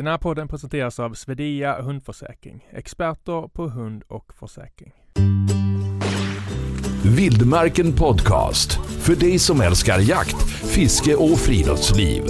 Den här podden presenteras av Svedea Hundförsäkring, experter på hund och försäkring. Vildmarken Podcast. För dig som älskar jakt, fiske och friluftsliv.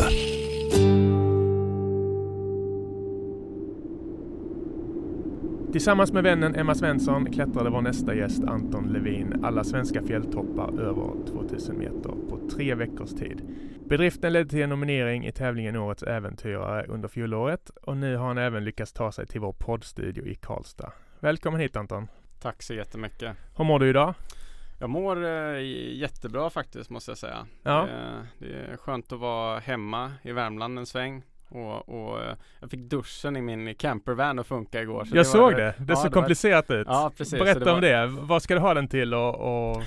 Tillsammans med vännen Emma Svensson klättrade vår nästa gäst Anton Levin alla svenska fjälltoppar över 2000 meter på tre veckors tid. Bedriften ledde till en nominering i tävlingen Årets Äventyrare under fjolåret och nu har han även lyckats ta sig till vår poddstudio i Karlstad. Välkommen hit Anton! Tack så jättemycket! Hur mår du idag? Jag mår eh, jättebra faktiskt måste jag säga. Ja. Eh, det är skönt att vara hemma i Värmland en sväng. Och, och eh, jag fick duschen i min campervan att funka igår. jag såg det, det, ja, såg det var- komplicerat ut. Ja precis. så Berätta det om det, vad ska du ha den till och, och...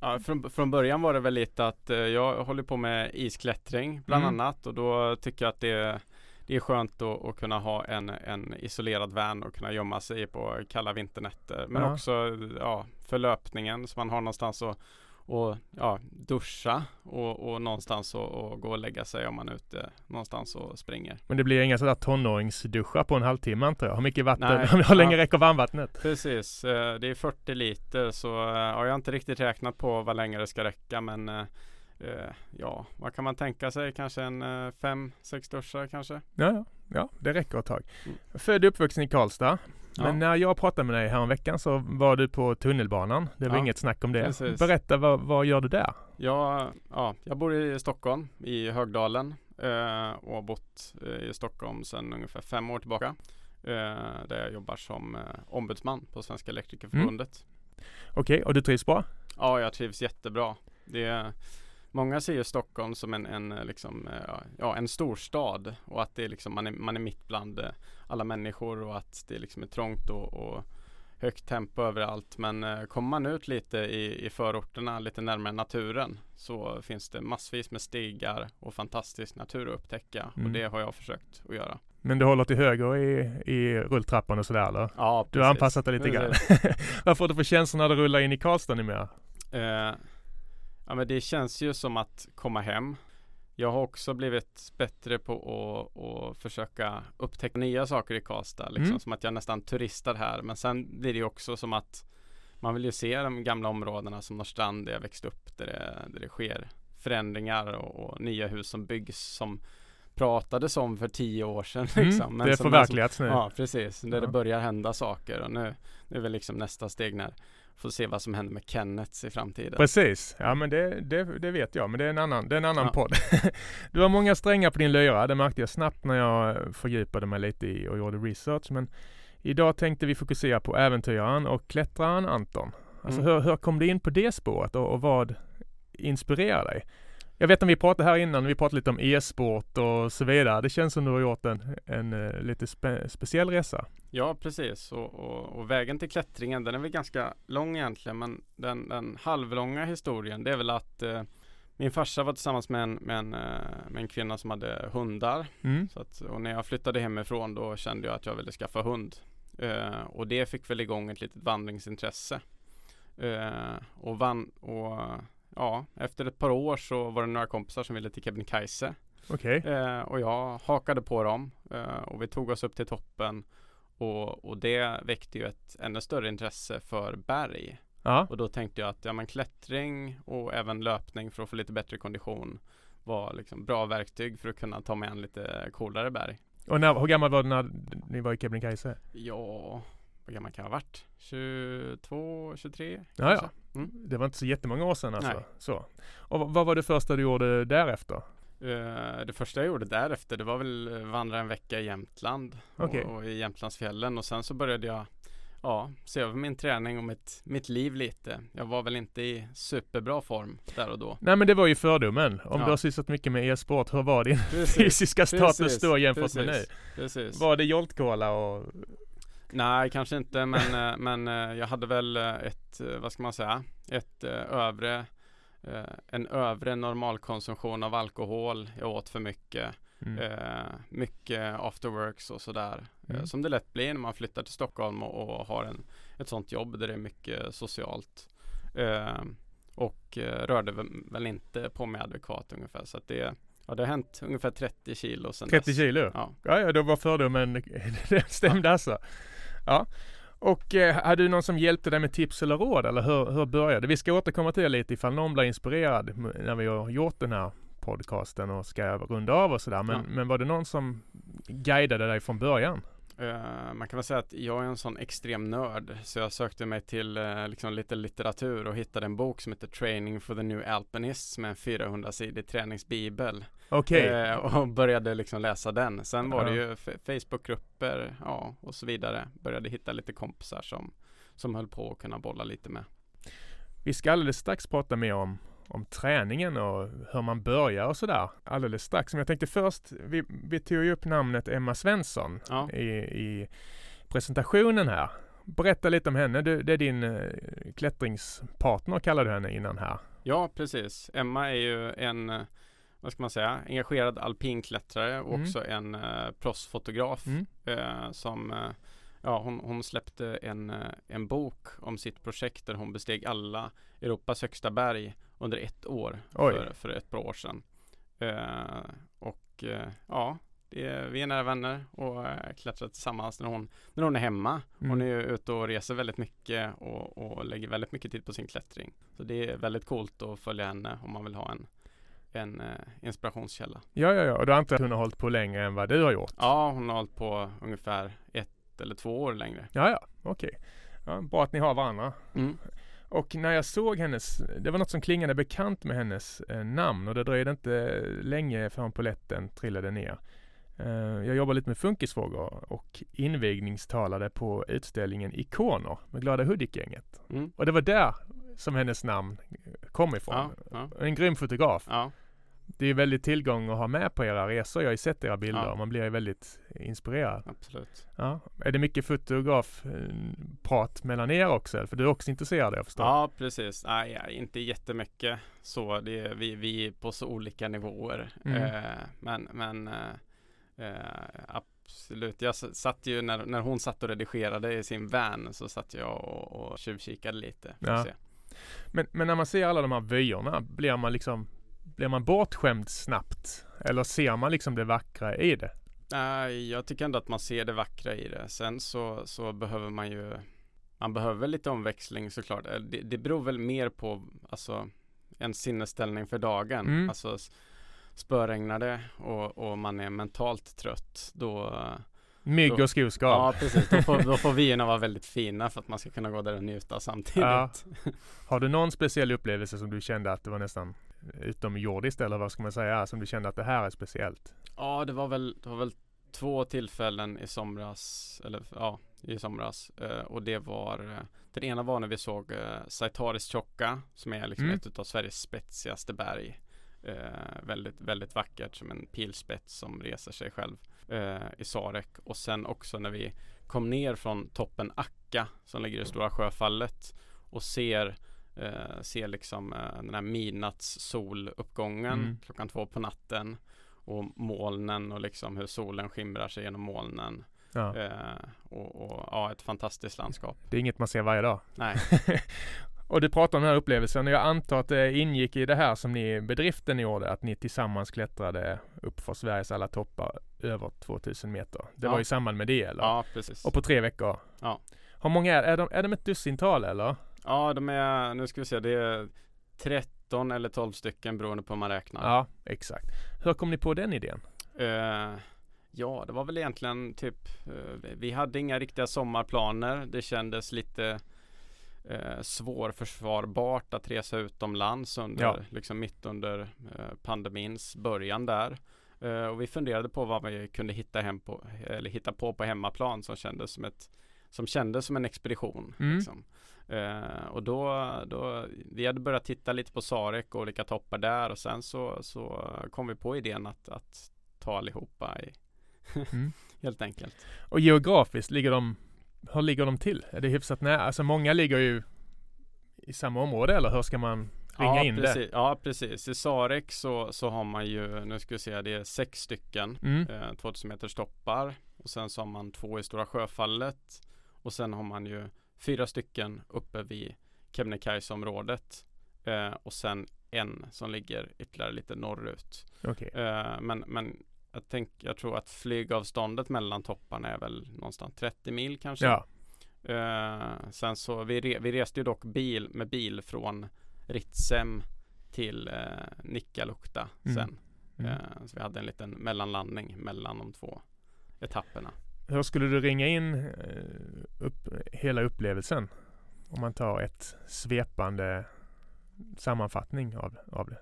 Ja, från, från början var det väl lite att eh, jag håller på med isklättring bland Mm. annat och då tycker jag att det, det är skönt att, kunna ha en, en isolerad van och kunna gömma sig på kalla vinternätter. Men Ja. också ja, för löpningen så man har någonstans att och, ja, duscha och, och någonstans att och gå och lägga sig om man är ute någonstans och springer. Men det blir inga sådär tonåringsduschar på en halvtimme antar jag? Hur mycket vatten? Nej. Hur länge Ja. räcker varmvattnet? Precis, eh, det är 40 liter så eh, ja, jag har inte riktigt räknat på vad länge det ska räcka men eh, ja, vad kan man tänka sig? Kanske en eh, fem, sex duschar kanske? Ja, ja, ja, det räcker ett tag. Mm. Född och uppvuxen i Karlstad. Men Ja. när jag pratade med dig häromveckan så var du på tunnelbanan. Det var Ja, inget snack om det. precis. Berätta, vad, vad gör du där? Jag, ja, jag bor i Stockholm, i Högdalen eh, och har bott eh, i Stockholm sedan ungefär fem år tillbaka. Eh, där jag jobbar som eh, ombudsman på Svenska Elektrikerförbundet. Okej, och du trivs bra? Ja, jag trivs jättebra. Det är, många ser ju Stockholm som en, en, eh, liksom, eh, ja, en storstad och att det är liksom, man, är, man är mitt bland eh, alla människor och att det liksom är trångt och, och högt tempo överallt. Men eh, kommer man ut lite i, i förorterna, lite närmare naturen så finns det massvis med stigar och fantastisk natur att upptäcka Mm. och det har jag försökt att göra. Men du håller till höger i, i rulltrappan och sådär eller? Ja, Du har anpassat dig lite grann. vad får du för känsla när du rullar in i Karlstad numera? Eh, ja men det känns ju som att komma hem. Jag har också blivit bättre på att, att försöka upptäcka nya saker i Karlstad. Liksom, Mm. Som att jag nästan turistar här. Men sen blir det ju också som att man vill ju se de gamla områdena som Norrstrand där jag växte upp. Där det, där det sker förändringar och, och nya hus som byggs som pratades om för tio år sedan. Liksom. Mm, det är förverkligats nu. Ja, precis. Där Ja. det börjar hända saker och nu, nu är väl liksom nästa steg när får se vad som händer med Kennets i framtiden. Precis, ja men det, det, det vet jag, men det är en annan, det är en annan Ja. podd. du har många strängar på din lyra, det märkte jag snabbt när jag fördjupade mig lite i och gjorde research. Men idag tänkte vi fokusera på äventyraren och klättraren Anton. Alltså Mm. hur, hur kom du in på det spåret och, och vad inspirerar dig? Jag vet att vi pratade här innan, vi pratade lite om e-sport och så vidare. Det känns som du har gjort en, en eh, lite spe, speciell resa. Ja, precis. Och, och, och vägen till klättringen, den är väl ganska lång egentligen. Men den, den halvlånga historien, det är väl att eh, min farsa var tillsammans med en, med, en, eh, med en kvinna som hade hundar. Mm. Så att, och när jag flyttade hemifrån då kände jag att jag ville skaffa hund. Eh, och det fick väl igång ett litet vandringsintresse. Eh, och, van, och ja, efter ett par år så var det några kompisar som ville till Kebnekaise. Okej, Eh, och jag hakade på dem eh, och vi tog oss upp till toppen. Och, och det väckte ju ett ännu större intresse för berg. ja. Och då tänkte jag att ja, men klättring och även löpning för att få lite bättre kondition var liksom bra verktyg för att kunna ta mig an lite coolare berg. Och när, hur gammal var du när ni var i Kebnekaise? Ja, vad gammal kan jag ha varit? 22, 23 Ja, ja. Mm. Det var inte så jättemånga år sedan alltså. Nej. Så. Och vad- var det första du gjorde därefter? Eh, det första jag gjorde därefter det var väl eh, vandra en vecka i Jämtland Okej. och, och i Jämtlandsfjällen och sen så började jag ja, se över min träning och mitt, mitt liv lite. Jag var väl inte i superbra form där och då. Nej men det var ju fördomen. Om Ja. du har sysslat mycket med e-sport, hur var din Precis, fysiska status precis, då jämfört med nu? precis, precis. Var det Jolt-Cola och... Nej, kanske inte men, eh, men eh, jag hade väl eh, ett, vad ska man säga, ett övre en övre normalkonsumtion av alkohol. Jag åt för mycket. Mm. Mycket afterworks och sådär. Mm. Som det lätt blir när man flyttar till Stockholm och, och har en, ett sånt jobb där det är mycket socialt. Och rörde väl, väl inte på mig adekvat ungefär. Så att det Ja, det har hänt ungefär 30 kilo sen 30 dess. kilo? Ja. Ja, ja, då var fördomen, det stämde alltså. Ja. Och eh, hade du någon som hjälpte dig med tips eller råd eller hur, hur började? Vi ska återkomma till det lite ifall någon blir inspirerad när vi har gjort den här podcasten och ska runda av och sådär. Men, Ja. men var det någon som guidade dig från början? Eh, man kan väl säga att jag är en sån extrem nörd så jag sökte mig till eh, liksom lite litteratur och hittade en bok som heter Training for the New Alpinist som är en 400-sidig träningsbibel Okej. eh, och började liksom läsa den. Sen var det ju Facebookgrupper ja, och så vidare. Började hitta lite kompisar som, som höll på att kunna bolla lite med. Vi ska alldeles strax prata mer om, om träningen och hur man börjar och sådär. Alldeles strax. Men jag tänkte först, vi, vi tog ju upp namnet Emma Svensson Ja. i, i presentationen här. Berätta lite om henne. Du, det är din eh, klättringspartner kallade du henne innan här. Ja, precis. Emma är ju en, eh, vad ska man säga, engagerad alpinklättrare och Mm. också en uh, proffsfotograf Mm. eh, som eh, Ja, hon, hon släppte en, eh, en bok om sitt projekt där hon besteg alla Europas högsta berg under ett år för, för ett par år sedan. Eh, och eh, ja, är, vi är nära vänner och eh, klättrar tillsammans när hon, när hon är hemma. Hon Mm. är ju ute och reser väldigt mycket och, och lägger väldigt mycket tid på sin klättring. Så det är väldigt coolt att följa henne om man vill ha en, en eh, inspirationskälla. Ja, ja, ja. Och då antar jag att hon har hållit på längre än vad du har gjort? Ja, hon har hållit på ungefär ett eller två år längre. Ja, ja. Okej. Ja, bra att ni har varandra. Mm. Och när jag såg hennes, det var något som klingade bekant med hennes eh, namn och det dröjde inte länge förrän polletten trillade ner. Eh, jag jobbar lite med funkisfrågor och invigningstalade på utställningen Ikoner med Glada Hudik-gänget. Mm. Och det var där som hennes namn kom ifrån. Ja, ja, En grym fotograf. ja, Det är väldigt tillgång att ha med på era resor. Jag har ju sett era bilder Ja. och man blir ju väldigt inspirerad. absolut. Ja. Är det mycket fotografprat mellan er också? För du är också intresserad jag förstår. Ja, precis. Nej, inte jättemycket så. Det är, vi, vi är på så olika nivåer. Mm. Eh, men men eh, eh, absolut. Jag satt ju när, när hon satt och redigerade i sin van så satt jag och, och tjuvkikade lite. Ja. Men, men när man ser alla de här vyerna, blir man liksom blir man bortskämd snabbt? Eller ser man liksom det vackra i det? Nej, jag tycker ändå att man ser det vackra i det. Sen så, så behöver man ju Man behöver lite omväxling såklart. Eh, Det, det beror väl mer på alltså en sinnesställning för dagen. Mm. Alltså s- spöregnar det och, och man är mentalt trött då Mygg och skoskav. Ja precis, då får, då får vyerna vara väldigt fina för att man ska kunna gå där och njuta samtidigt. Ja. Har du någon speciell upplevelse som du kände att det var nästan utomjordiskt eller vad ska man säga? Som du kände att det här är speciellt? Ja, det var väl, det var väl två tillfällen i somras, eller ja, i somras. Eh, och det var, eh, den ena var när vi såg eh, Saitaris Chocka, som är liksom Mm. ett av Sveriges spetsigaste berg. Eh, väldigt, väldigt vackert som en pilspets som reser sig själv eh, i Sarek. Och sen också när vi kom ner från toppen Akka som ligger i Stora Sjöfallet och ser eh, ser liksom eh, den här midnattssoluppgången Mm. klockan två på natten och molnen och liksom hur solen skimrar sig genom molnen. Ja. Eh, och, och ja, ett fantastiskt landskap. Det är inget man ser varje dag. Nej, och du pratar om den här upplevelsen och jag antar att det ingick i det här som ni bedriften gjorde, att ni tillsammans klättrade upp för Sveriges alla toppar över 2000 meter. Det Ja. var i samband med det eller? ja precis. Och på tre veckor? Ja. Hur många är, är de? Är de ett dussintal eller? Ja, de är, nu ska vi se, det är 13 eller 12 stycken beroende på hur man räknar. Ja, exakt. Hur kom ni på den idén? Eh, ja, det var väl egentligen typ eh, Vi hade inga riktiga sommarplaner. Det kändes lite eh, svårförsvarbart att resa utomlands under, Ja. liksom mitt under eh, pandemins början där. Eh, och vi funderade på vad vi kunde hitta, hem på, eller hitta på på hemmaplan som kändes som ett som kändes som en expedition. Mm. Liksom. Eh, och då, då, vi hade börjat titta lite på Sarek och olika toppar där och sen så, så kom vi på idén att, att ta allihopa i, Mm. helt enkelt. Och geografiskt, ligger de, hur ligger de till? Är det hyfsat nära? Alltså många ligger ju i samma område eller hur ska man ringa ja, in precis, Ja, precis. I Sarek så, så har man ju, nu ska vi se, det är sex stycken det? Mm. eh, 2000 meters toppar och sen så har man två i Stora Sjöfallet och sen har man ju fyra stycken uppe vid Kebnekaise-området eh, och sen en som ligger ytterligare lite norrut. Okej. Eh, men, men jag, tänk, jag tror att flygavståndet mellan topparna är väl någonstans 30 mil kanske. Ja. Eh, sen så vi, re, vi reste ju dock bil med bil från Ritsem till eh, Nikkaluokta Mm. sen. Mm. Eh, så vi hade en liten mellanlandning mellan de två etapperna. Hur skulle du ringa in eh, upp, hela upplevelsen? Om man tar ett svepande sammanfattning av, av det.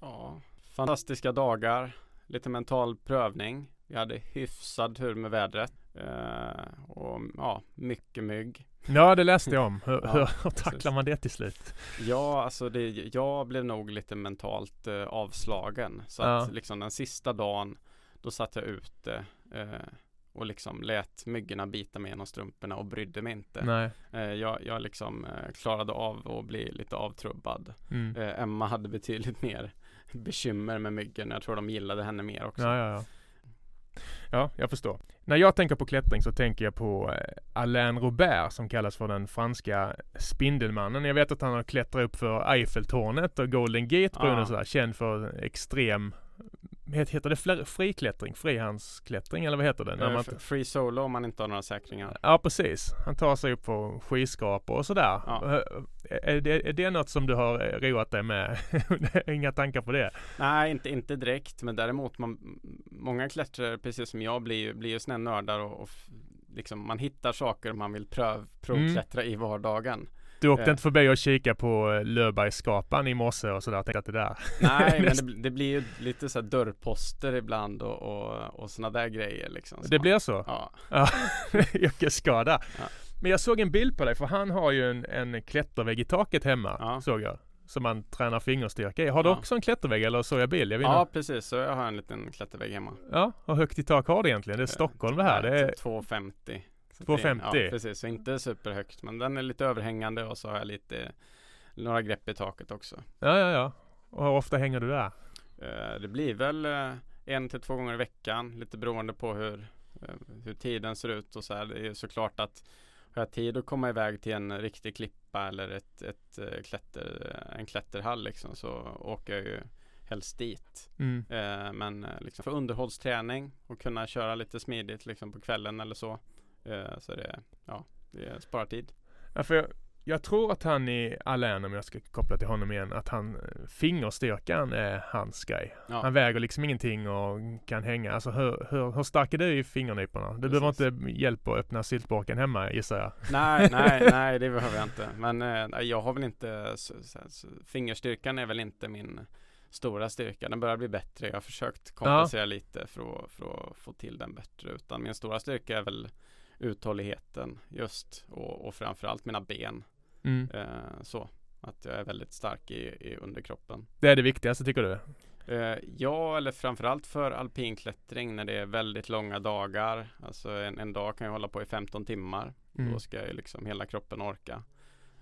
Ja, fantastiska dagar, lite mental prövning. Vi hade hyfsad tur med vädret eh, och ja, mycket mygg. Ja, det läste jag om. Hur, Ja, hur, tacklar man det till slut? Ja, alltså det, jag blev nog lite mentalt eh, avslagen. Så att Ja. liksom den sista dagen, då satt jag ute eh, och liksom lät myggorna bita mig genom strumporna och brydde mig inte. Nej. Eh, jag, jag liksom eh, klarade av att bli lite avtrubbad. Mm. Eh, Emma hade betydligt mer bekymmer med myggen. Jag tror de gillade henne mer också. Ja, ja, ja. Ja, jag förstår. När jag tänker på klättring så tänker jag på Alain Robert som kallas för den franska Spindelmannen. Jag vet att han har klättrat upp för Eiffeltornet och Golden Gate-bron Ja. och sådär. Känd för extrem Heter det fler- friklättring? Frihandsklättring eller vad heter det? När Eh, man inte... Free solo om man inte har några säkringar. Ja precis. Han tar sig upp på skyskrapor och sådär. Ja. Är, det, är det något som du har roat dig med? Inga tankar på det? Nej, inte, inte direkt. Men däremot man, många klättrare, precis som jag, blir ju, blir ju såna här nördar och, och liksom man hittar saker man vill pröv, provklättra i vardagen. Du åkte Eh. inte förbi och kika på eh, Löfbergsskapan i morse och sådär? Tänkte att det där Nej, men det, det blir ju lite så dörrposter ibland och, och, och sådana där grejer liksom. Så Det blir så? Ja, Ja, yrkesskada. Ja. Men jag såg en bild på dig för han har ju en, en klättervägg i taket hemma, Ja. såg jag. Som man tränar fingerstyrka i. Har du Ja. också en klättervägg eller såg jag bild? Jag ja inte. precis. Så jag har en liten klättervägg hemma. ja, hur högt i tak har du egentligen? Det är Stockholm det här. Det är, 2,50. Så det- 2,50? Ja, precis. Så inte superhögt. Men den är lite överhängande och så har jag lite några grepp i taket också. ja, ja, ja. Och hur ofta hänger du där? Eh, Det blir väl eh, en till två gånger i veckan. Lite beroende på hur, eh, hur tiden ser ut och så här. Det är såklart att har jag tid att komma iväg till en riktig klippa eller ett, ett klätter, en klätterhall liksom så åker jag ju helst dit. Mm. Eh, men liksom för underhållsträning och kunna köra lite smidigt liksom på kvällen eller så. Eh, så det, ja, det sparar tid. Ja, för jag, jag tror att han i Alain, om jag ska koppla till honom igen, att han eh, fingerstyrkan är hans grej. Ja. Han väger liksom ingenting och kan hänga. Alltså hur, hur, hur stark är du i fingernyporna? Du behöver inte hjälp att öppna syltburken hemma gissar jag. Nej, nej, nej det behöver jag inte. Men eh, nej, jag har väl inte, så, så, så, fingerstyrkan är väl inte min stora styrka. Den börjar bli bättre. Jag har försökt kompensera lite för att, för att få till den bättre. Utan min stora styrka är väl uthålligheten just och, och framförallt mina ben. Mm. Eh, så att jag är väldigt stark i, i underkroppen. Det är det viktigaste tycker du? Eh, ja, eller framförallt för alpinklättring när det är väldigt långa dagar. Alltså en, en dag kan jag hålla på i 15 timmar. Mm. Då ska ju liksom hela kroppen orka.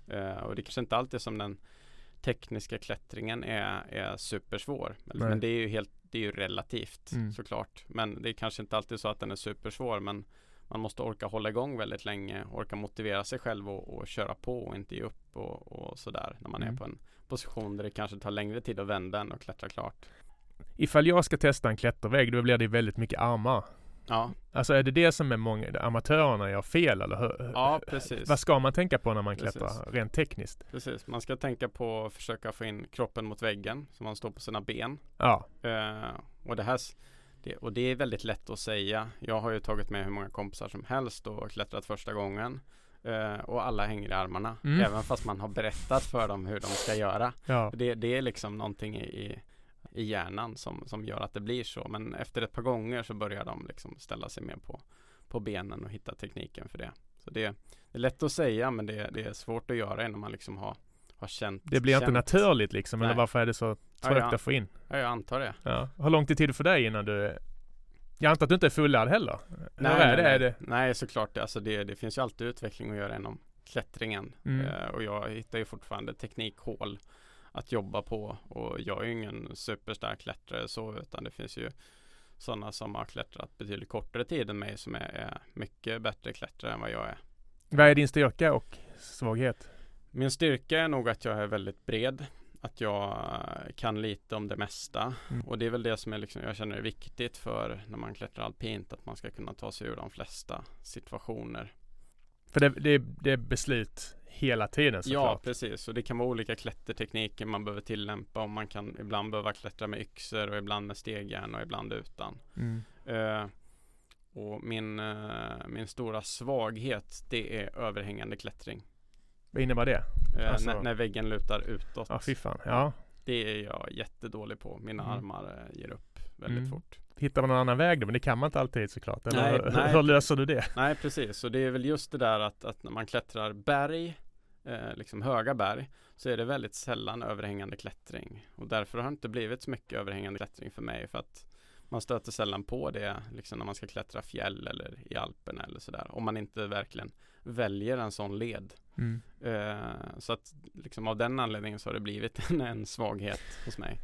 Eh, och det kanske inte alltid som den tekniska klättringen är, är supersvår. Men, Nej. men det är ju helt det är ju relativt Mm. såklart. Men det är kanske inte alltid så att den är supersvår. Men man måste orka hålla igång väldigt länge. Orka motivera sig själv och, och köra på och inte ge upp och, och sådär. När man Mm. är på en position där det kanske tar längre tid att vända än att klättra klart. Ifall jag ska testa en klättervägg då blir det väldigt mycket armar. Ja, Alltså är det det som är många, amatörerna gör fel eller hur? ja precis. Vad ska man tänka på när man Precis. klättrar rent tekniskt? Precis, man ska tänka på att försöka få in kroppen mot väggen så man står på sina ben. Ja, Eh, och, det här, det, och det är väldigt lätt att säga. Jag har ju tagit med hur många kompisar som helst och klättrat första gången. Eh, och alla hänger i armarna. Mm. Även fast man har berättat för dem hur de ska göra. ja. Det, det är liksom någonting i, i, i hjärnan som, som gör att det blir så. Men efter ett par gånger så börjar de liksom ställa sig mer på, på benen och hitta tekniken för det. Så det, det är lätt att säga men det, det är svårt att göra innan man liksom har, har känt Det blir inte känt. naturligt liksom, eller Nej. varför är det så trögt ja. att få in? Ja, jag antar det. Ja. Hur lång tid tog det för dig innan du... Jag antar att du inte är fullärd heller? Nej, Hur är det? nej. Är det? nej såklart. Alltså det, det finns ju alltid utveckling att göra inom klättringen. Mm. Eh, och jag hittar ju fortfarande teknikhål att jobba på. Och jag är ju ingen superstark klättrare så, utan det finns ju sådana som har klättrat betydligt kortare tid än mig som är, är mycket bättre klättrare än vad jag är. Vad är din styrka och svaghet? Min styrka är nog att jag är väldigt bred att jag eh, kan lite om det mesta Mm. och det är väl det som är liksom, jag känner är viktigt för när man klättrar alpint att man ska kunna ta sig ur de flesta situationer. För det, det, det är beslut hela tiden Ja, såklart. precis. Och det kan vara olika klättertekniker man behöver tillämpa och man kan ibland behöva klättra med yxor och ibland med stegjärn och ibland utan. Mm. Eh, och min, eh, min stora svaghet det är överhängande klättring. Vad innebär det? Eh, Alltså- när, när väggen lutar utåt. Ja, fy fan. Ja. Det är jag jättedålig på. Mina Mm. armar eh, ger upp väldigt Mm. fort. Hittar man någon annan väg då? Men det kan man inte alltid såklart. Eller Nej, hur, nej. hur löser du det? Nej precis, och det är väl just det där att, att när man klättrar berg, eh, liksom höga berg, så är det väldigt sällan överhängande klättring. Och därför har det inte blivit så mycket överhängande klättring för mig för att man stöter sällan på det liksom när man ska klättra fjäll eller i Alperna eller sådär. Om man inte verkligen väljer en sån led. Mm. Eh, så att liksom av den anledningen så har det blivit en, en svaghet hos mig.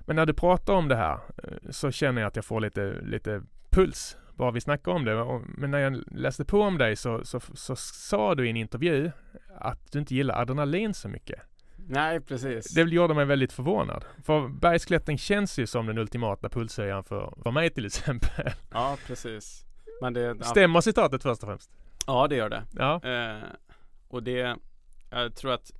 Men när du pratar om det här eh, så känner jag att jag får lite, lite puls bara vi snackar om det. Men när jag läste på om dig så, så, så sa du i en intervju att du inte gillar adrenalin så mycket. Nej precis. Det gjorde mig väldigt förvånad. För bergsklättring känns ju som den ultimata pulshöjaren för, för mig till exempel. Ja precis. Men det, ja, Stämmer citatet först och främst? ja det gör det. Ja. Eh, och det, jag tror att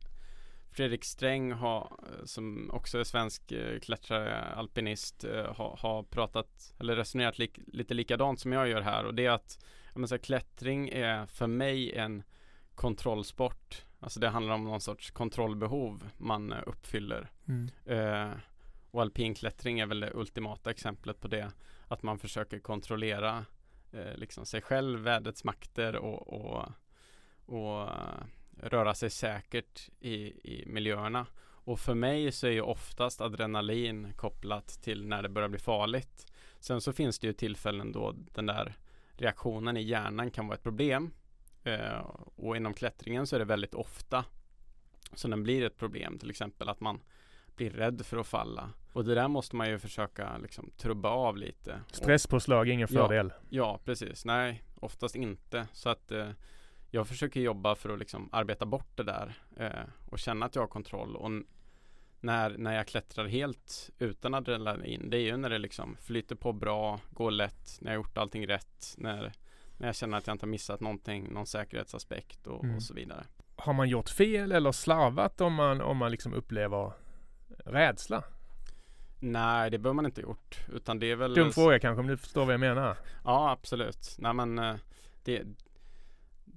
Fredrik Sträng har, eh, som också är svensk eh, klättrare, alpinist, eh, har, har pratat eller resonerat lik, lite likadant som jag gör här och det är att menar, så här, klättring är för mig en kontrollsport. Alltså det handlar om någon sorts kontrollbehov man eh, uppfyller. Mm. Eh, och alpinklättring är väl det ultimata exemplet på det. Att man försöker kontrollera eh, liksom sig själv, vädrets makter och, och, och eh, röra sig säkert i, i miljöerna. Och för mig så är ju oftast adrenalin kopplat till när det börjar bli farligt. Sen så finns det ju tillfällen då den där reaktionen i hjärnan kan vara ett problem. Eh, och inom klättringen så är det väldigt ofta som den blir ett problem. Till exempel att man blir rädd för att falla. Och det där måste man ju försöka liksom trubba av lite. Stresspåslag, ingen Ja. fördel. ja, precis. Nej, oftast inte. Så att eh, jag försöker jobba för att liksom arbeta bort det där eh, och känna att jag har kontroll. Och när, när jag klättrar helt utan adrenalin, det är ju när det liksom flyter på bra, går lätt, när jag har gjort allting rätt, när, när jag känner att jag inte har missat någonting, någon säkerhetsaspekt och, Mm. och så vidare. Har man gjort fel eller slarvat om man, om man liksom upplever rädsla? Nej, det behöver man inte gjort. Utan det är väl Dum fråga kanske, men du förstår vad jag menar. Ja, absolut. Nej, men eh, det,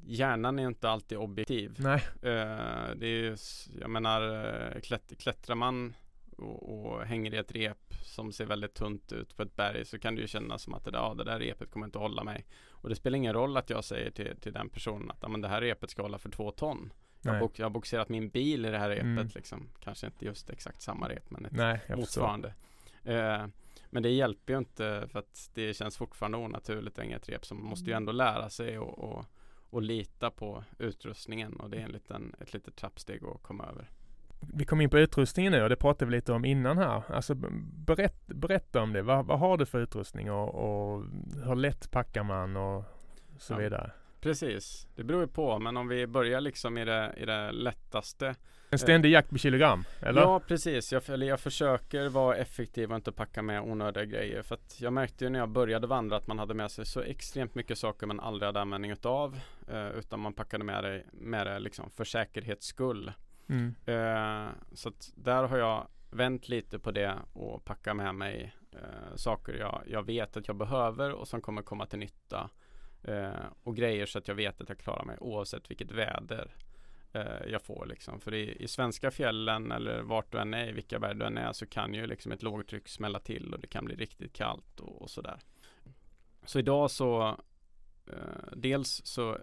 hjärnan är inte alltid objektiv. Nej. Eh, det är ju, jag menar, eh, klätt, klättrar man och, och hänger i ett rep som ser väldigt tunt ut på ett berg så kan det ju kännas som att det där, ja, det där repet kommer inte hålla mig. Och det spelar ingen roll att jag säger till, till den personen att men det här repet ska hålla för två ton. Jag, bok, jag har boxerat min bil i det här repet Mm. liksom. Kanske inte just exakt samma rep men ett Nej, motsvarande. Eh, men det hjälper ju inte för att det känns fortfarande onaturligt att ett rep. Så man måste ju ändå lära sig och, och, och lita på utrustningen och det är en liten, ett litet trappsteg att komma över. Vi kom in på utrustningen nu och det pratade vi lite om innan här. Alltså berätt, berätta om det. Vad, vad har du för utrustning och, och hur lätt packar man och så Ja. vidare? Precis, det beror ju på men om vi börjar liksom i det, i det lättaste. En ständig jakt på kilogram, eller? Ja precis, jag, eller jag försöker vara effektiv och inte packa med onödiga grejer. För att jag märkte ju när jag började vandra att man hade med sig så extremt mycket saker man aldrig hade användning utav. Eh, utan man packade med det, med det liksom för säkerhets skull. Mm. Eh, så att där har jag vänt lite på det och packa med mig uh, saker jag, jag vet att jag behöver och som kommer komma till nytta. Uh, och grejer så att jag vet att jag klarar mig oavsett vilket väder jag får liksom. För i, i svenska fjällen eller vart du än är, i vilka berg du än är så kan ju liksom ett lågtryck smälla till och det kan bli riktigt kallt och, och sådär. Så idag så dels så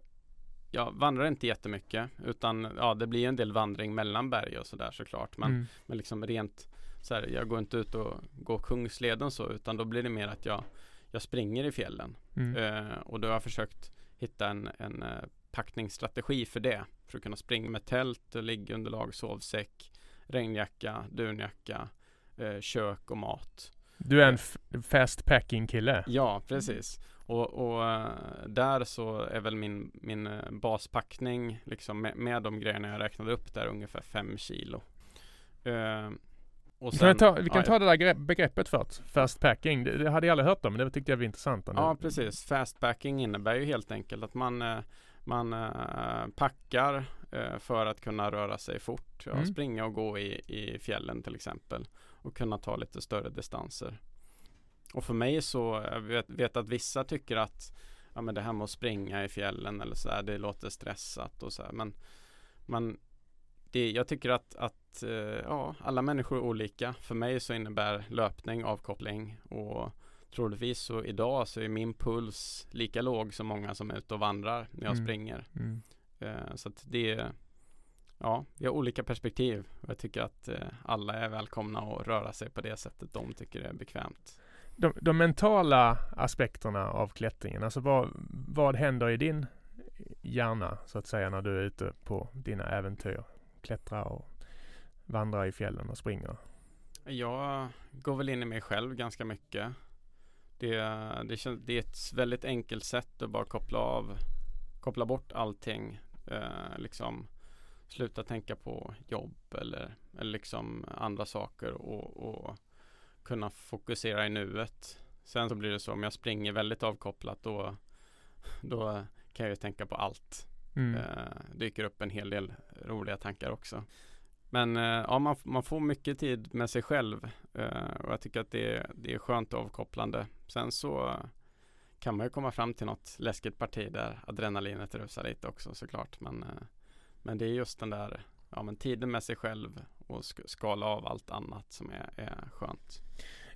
jag vandrar inte jättemycket utan ja, det blir en del vandring mellan berg och sådär såklart. Men, Mm. men liksom rent så här, jag går inte ut och går Kungsleden så utan då blir det mer att jag, jag springer i fjällen. Mm. Eh, och då har jag försökt hitta en, en eh, packningsstrategi för det. För att kunna springa med tält, och liggunderlag, sovsäck, regnjacka, dunjacka, eh, kök och mat. Du är en fast packing kille. Ja, precis. Och, och eh, där så är väl min, min eh, baspackning liksom med, med de grejerna jag räknade upp där ungefär 5 kilo. Och Vi kan sen- ta, vi kan ja, ta det där gre- begreppet först. Fast packing. Det, det hade jag aldrig hört om, men det tyckte jag var intressant. Ja precis, fastpacking innebär ju helt enkelt att man, eh, man packar för att kunna röra sig fort. Ja, Mm. Springa och gå i, i fjällen till exempel och kunna ta lite större distanser. Och för mig så, jag vet, vet att vissa tycker att ja, men det här med att springa i fjällen eller så här, det låter stressat och så här, men, men det, jag tycker att, att eh, ja, alla människor är olika. För mig så innebär löpning avkoppling och troligtvis så idag så är min puls lika låg som många som är ute och vandrar när jag Mm. springer. Mm. Eh, så att det Ja, vi har olika perspektiv och jag tycker att eh, alla är välkomna att röra sig på det sättet de tycker är bekvämt. De, de mentala aspekterna av klättringen, alltså vad, vad händer i din hjärna så att säga när du är ute på dina äventyr? Klättrar och vandrar i fjällen och springer. Jag går väl in i mig själv ganska mycket. Det, det, känns, det är ett väldigt enkelt sätt att bara koppla av, koppla bort allting. Eh, liksom sluta tänka på jobb eller, eller liksom andra saker och, och kunna fokusera i nuet. Sen så blir det så om jag springer väldigt avkopplat då, då kan jag ju tänka på allt. Mm. Eh, dyker upp en hel del roliga tankar också. Men eh, ja, man, man får mycket tid med sig själv eh, och jag tycker att det, är- det är skönt och avkopplande. Sen så kan man ju komma fram till något läskigt parti där adrenalinet rusar lite också såklart. Men, eh, men det är just den där ja, men tiden med sig själv och sk- skala av allt annat som är, är skönt.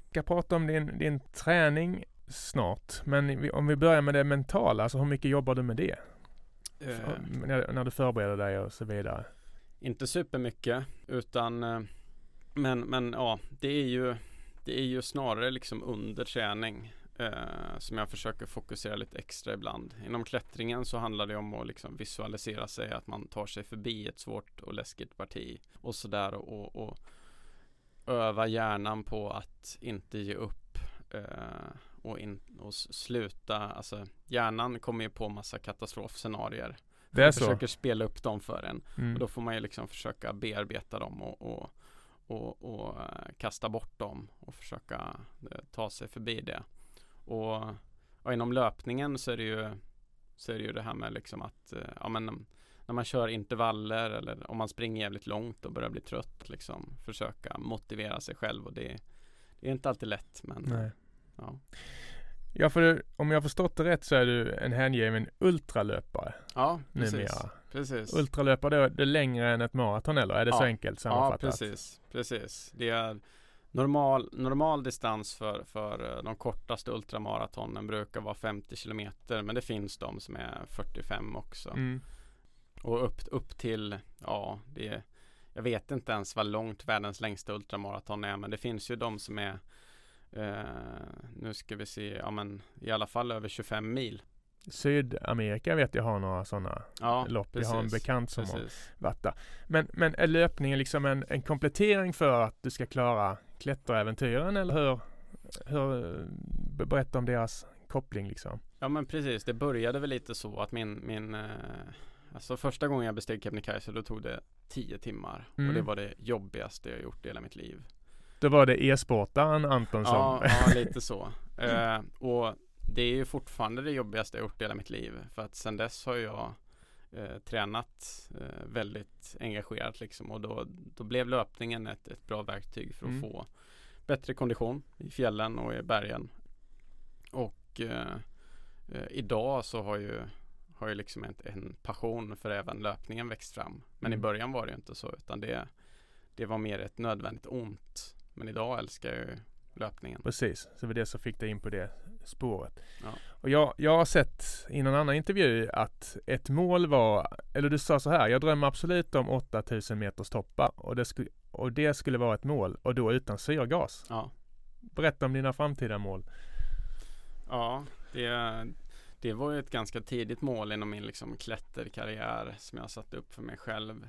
Vi ska prata om din, din träning snart. Men om vi börjar med det mentala, alltså hur mycket jobbar du med det? Eh, När, när du förbereder dig och så vidare. Inte supermycket utan eh, men, men ja, det är ju det är ju snarare liksom under träning eh, som jag försöker fokusera lite extra ibland. Inom klättringen så handlar det om att liksom visualisera sig att man tar sig förbi ett svårt och läskigt parti och sådär och, och öva hjärnan på att inte ge upp eh, och, in, och sluta. Alltså hjärnan kommer ju på massa katastrofscenarier. Det är så? försöker spela upp dem för en. Mm. Och då får man ju liksom försöka bearbeta dem och, och, och, och eh, kasta bort dem och försöka eh, ta sig förbi det. Och, och inom löpningen så är det ju så är det ju det här med liksom att eh, ja, men, när man kör intervaller eller om man springer jävligt långt och börjar bli trött liksom försöka motivera sig själv och det, det är inte alltid lätt men Nej. ja. Ja, för om jag förstått det rätt så är du en hängiven ultralöpare ja, precis. numera. precis. Ultralöpare, då, det är längre än ett maraton eller? Är det så Ja. enkelt Ja, sammanfattat? precis. precis. Det är normal, normal distans för, för eh, de kortaste ultramaratonen brukar vara 50 kilometer men det finns de som är 45 också. Mm. Och upp, upp till, ja, det är, jag vet inte ens vad långt världens längsta ultramaraton är men det finns ju de som är eh, nu ska vi se, ja men i alla fall över 25 mil. Sydamerika vet jag har några sådana Ja, lopp. Jag har en bekant som har precis. varit där. Men, men är löpningen liksom en, en komplettering för att du ska klara klätteräventyren eller hur? hur be- berätta om deras koppling liksom. Ja men precis, det började väl lite så att min, min eh, Alltså första gången jag besteg Kebnekaise då tog det 10 timmar Mm. och det var det jobbigaste jag gjort i hela mitt liv. Då var det e-sportaren Anton som... Ja, ja lite så. Eh, och det är ju fortfarande det jobbigaste jag gjort i hela mitt liv. För att sen dess har jag eh, tränat eh, väldigt engagerat liksom. Och då, då blev löpningen ett, ett bra verktyg för att Mm. få bättre kondition i fjällen och i bergen. Och eh, eh, idag så har ju har ju liksom en, en passion för även löpningen växt fram. Men Mm. i början var det inte så utan det, det var mer ett nödvändigt ont. Men idag älskar jag ju löpningen. Precis, så det var det som fick dig in på det spåret. Ja. Och jag, jag har sett i någon annan intervju att ett mål var, eller du sa så här, jag drömmer absolut om 8000 meters toppar och det, sku, och det skulle vara ett mål och då utan syrgas. Ja, Berätta om dina framtida mål. ja det, det var ju ett ganska tidigt mål inom min liksom klätterkarriär som jag satte upp för mig själv.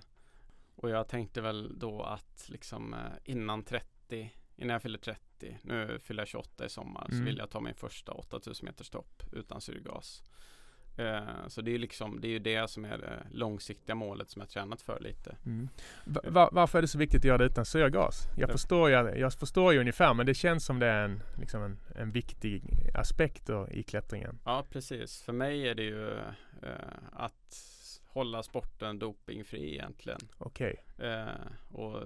Och jag tänkte väl då att liksom eh, innan 30, innan jag fyller 30, nu fyller jag 28 i sommar, Mm. så vill jag ta min första 8000 meters topp utan syrgas. Eh, så det är liksom, det är ju det som är det långsiktiga målet som jag tränat för lite. Mm. Va varför är det så viktigt att göra det utan syrgas? Jag, Ja. förstår, ju, jag förstår ju ungefär men det känns som det är en, liksom en, en viktig aspekt då i klättringen. Ja, precis. För mig är det ju eh, att hålla sporten dopingfri egentligen. Okej. Eh, och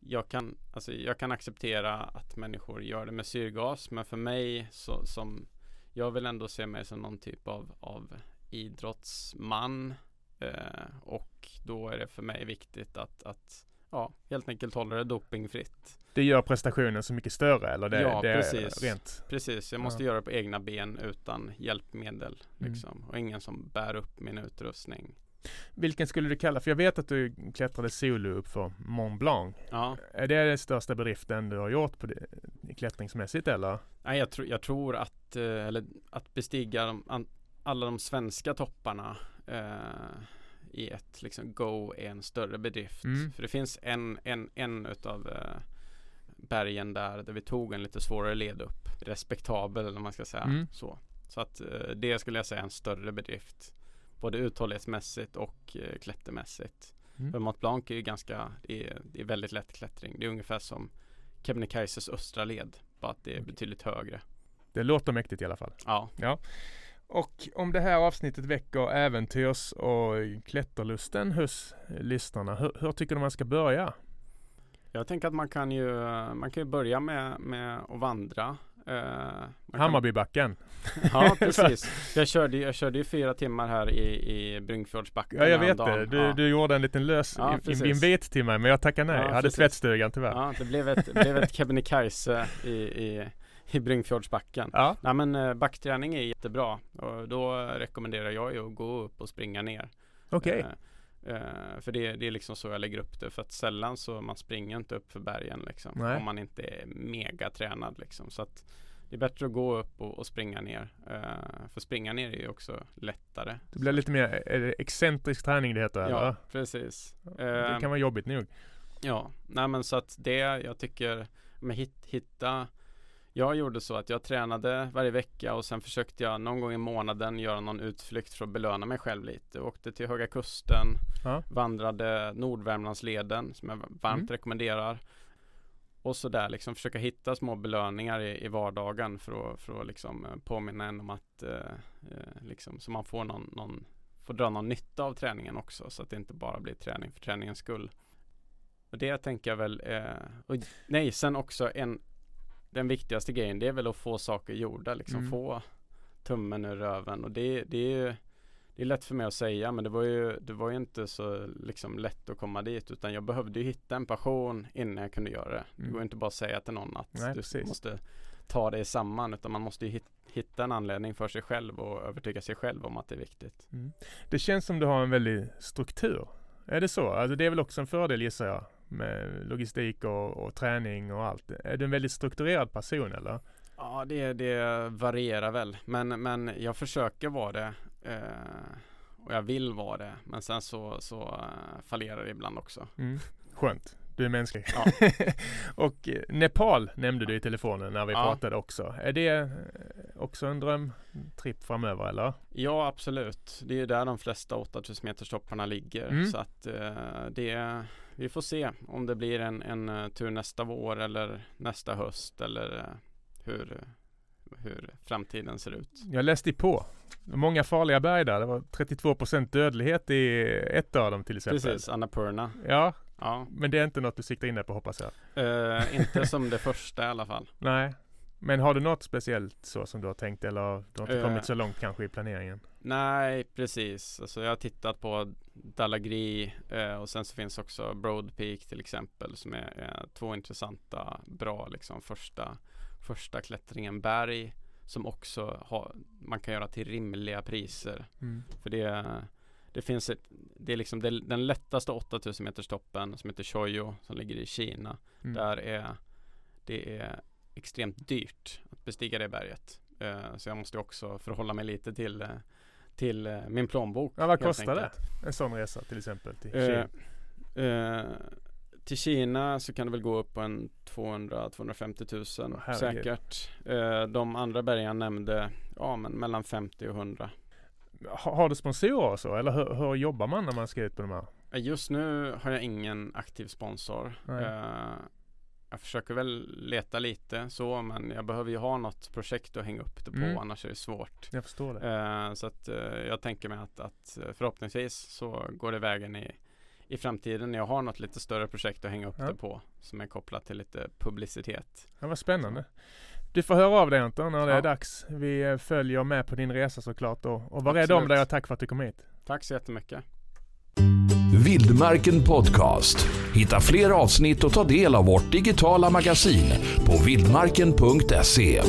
jag kan, alltså jag kan acceptera att människor gör det med syrgas, men för mig så, som jag vill ändå se mig som någon typ av, av idrottsman eh, och då är det för mig viktigt att, att ja, helt enkelt hålla det dopingfritt. Det gör prestationen så mycket större eller det, Ja, det precis. rent? Precis, jag Ja. måste göra det på egna ben utan hjälpmedel Mm. liksom. och ingen som bär upp min utrustning. Vilken skulle du kalla, för jag vet att du klättrade solo upp för Mont Blanc. Ja, Är det den största bedriften du har gjort på det, klättringsmässigt eller? Nej, jag, tro, jag tror att, eh, eller att bestiga de, alla de svenska topparna eh, i ett liksom go är en större bedrift. Mm. För det finns en, en, en utav eh, bergen där, där vi tog en lite svårare led upp. Respektabel eller man ska säga. Mm. Så, så att eh, det skulle jag säga är en större bedrift. Både uthållighetsmässigt och eh, klättermässigt. Mm. För Mont Blanc är ju ganska, det är, det är väldigt lätt klättring. Det är ungefär som Kebnekaises östra led. Bara att det är Okej. betydligt högre. Det låter mäktigt i alla fall. Ja, Och om det här avsnittet väcker äventyrs och klätterlusten hos lyssnarna, hur, hur tycker du man ska börja? jag tänker att man kan ju, man kan ju börja med, med att vandra. Kan- Hammarbybacken. Ja, precis. Jag körde, jag körde ju fyra timmar här i, i Bryngfjordsbacken Ja, jag vet det. Du, ja. du gjorde en liten lös Ja, invit till mig, men jag tackar nej. Ja, jag hade precis. tvättstugan tyvärr. Ja. Det blev ett, blev ett Kebnekaise i, i, i Bryngfjordsbacken. ja. Nej men eh, backträning är jättebra och då rekommenderar jag ju att gå upp och springa ner. Okej. Eh, eh, för det, det är liksom så jag lägger upp det för att sällan så man springer inte upp för bergen liksom. Nej. Om man inte är mega tränad liksom. Så att det är bättre att gå upp och, och springa ner. Eh, för springa ner är ju också lättare. Det blir lite mer excentrisk träning det heter eller? Ja, precis. Det Eh, kan vara jobbigt nog. Ja, nej men så att det jag tycker med hit, hitta Jag gjorde så att jag tränade varje vecka och sen försökte jag någon gång i månaden göra någon utflykt för att belöna mig själv lite. Åkte till Höga Kusten, Ja. vandrade Nordvärmlandsleden som jag varmt Mm. rekommenderar. Och så där liksom försöka hitta små belöningar i, i vardagen för att, för att liksom eh, påminna en om att eh, eh, liksom så man får någon, någon får dra någon nytta av träningen också så att det inte bara blir träning för träningens skull. Och det tänker jag väl, eh, och nej sen också en den viktigaste grejen det är väl att få saker gjorda liksom Mm. få tummen ur röven och det, det är ju det är lätt för mig att säga men det var ju det var ju inte så liksom lätt att komma dit utan jag behövde hitta en passion innan jag kunde göra det. Det Mm. går ju inte bara att säga till någon att Nej, du precis. måste ta dig samman utan man måste ju hit, hitta en anledning för sig själv och övertyga sig själv om att det är viktigt. Mm. Det känns som du har en väldig struktur. Är det så? Alltså det är väl också en fördel gissar jag med logistik och, och träning och allt. Är du en väldigt strukturerad person eller? Ja, det, det varierar väl. Men, men jag försöker vara det. Eh, och jag vill vara det. Men sen så, så eh, fallerar det ibland också. Mm. Skönt. Du är mänsklig. Ja. och eh, Nepal nämnde du i telefonen när vi Ja. pratade också. Är det eh, också en drömtripp framöver eller? Ja, absolut. Det är ju där de flesta 8000 meters topparna ligger. Mm. Så att eh, det, vi får se om det blir en, en eh, tur nästa vår eller nästa höst eller eh, hur, hur framtiden ser ut. Jag läste på. Många farliga berg där. Det var 32% dödlighet i ett av dem till exempel. Precis, Annapurna. Ja, Ja, men det är inte något du siktar in dig på hoppas jag. eh, inte som det första i alla fall. Nej. Men har du något speciellt så som du har tänkt eller du har inte Eh. kommit så långt kanske i planeringen? Nej, precis. Alltså jag har tittat på Dalagri eh, och sen så finns också Broad Peak till exempel som är, är två intressanta, bra liksom första, första klättringen. Berg som också har, man kan göra till rimliga priser. Mm. För det, det finns ett, det är liksom det, den lättaste 8000 meters toppen som heter Choyo som ligger i Kina. Mm. Där är det är extremt dyrt att bestiga det berget. Eh, så jag måste också förhålla mig lite till, eh, till eh, min plånbok. Ja, vad kostar det? En sån resa till exempel till Kina? till Kina så kan det väl gå upp på en 200-250 tusen Åh, herregud. säkert. De andra bergen jag nämnde, ja men mellan 50 och 100. har du sponsorer och så eller hur, hur, jobbar man när man ska ut på de här? Just nu har jag ingen aktiv sponsor. Jag försöker väl leta lite så men jag behöver ju ha något projekt att hänga upp det på mm. annars är det svårt. Jag förstår det. Uh, så att uh, jag tänker mig att, att förhoppningsvis så går det vägen i, i framtiden när jag har något lite större projekt att hänga upp ja. det på som är kopplat till lite publicitet. Ja, vad spännande. Du får höra av dig Anton när det ja. är dags. Vi följer med på din resa såklart och, och var rädd om dig och tack för att du kom hit. Tack så jättemycket. Vildmarken Podcast. Hitta fler avsnitt och ta del av vårt digitala magasin på vildmarken.se.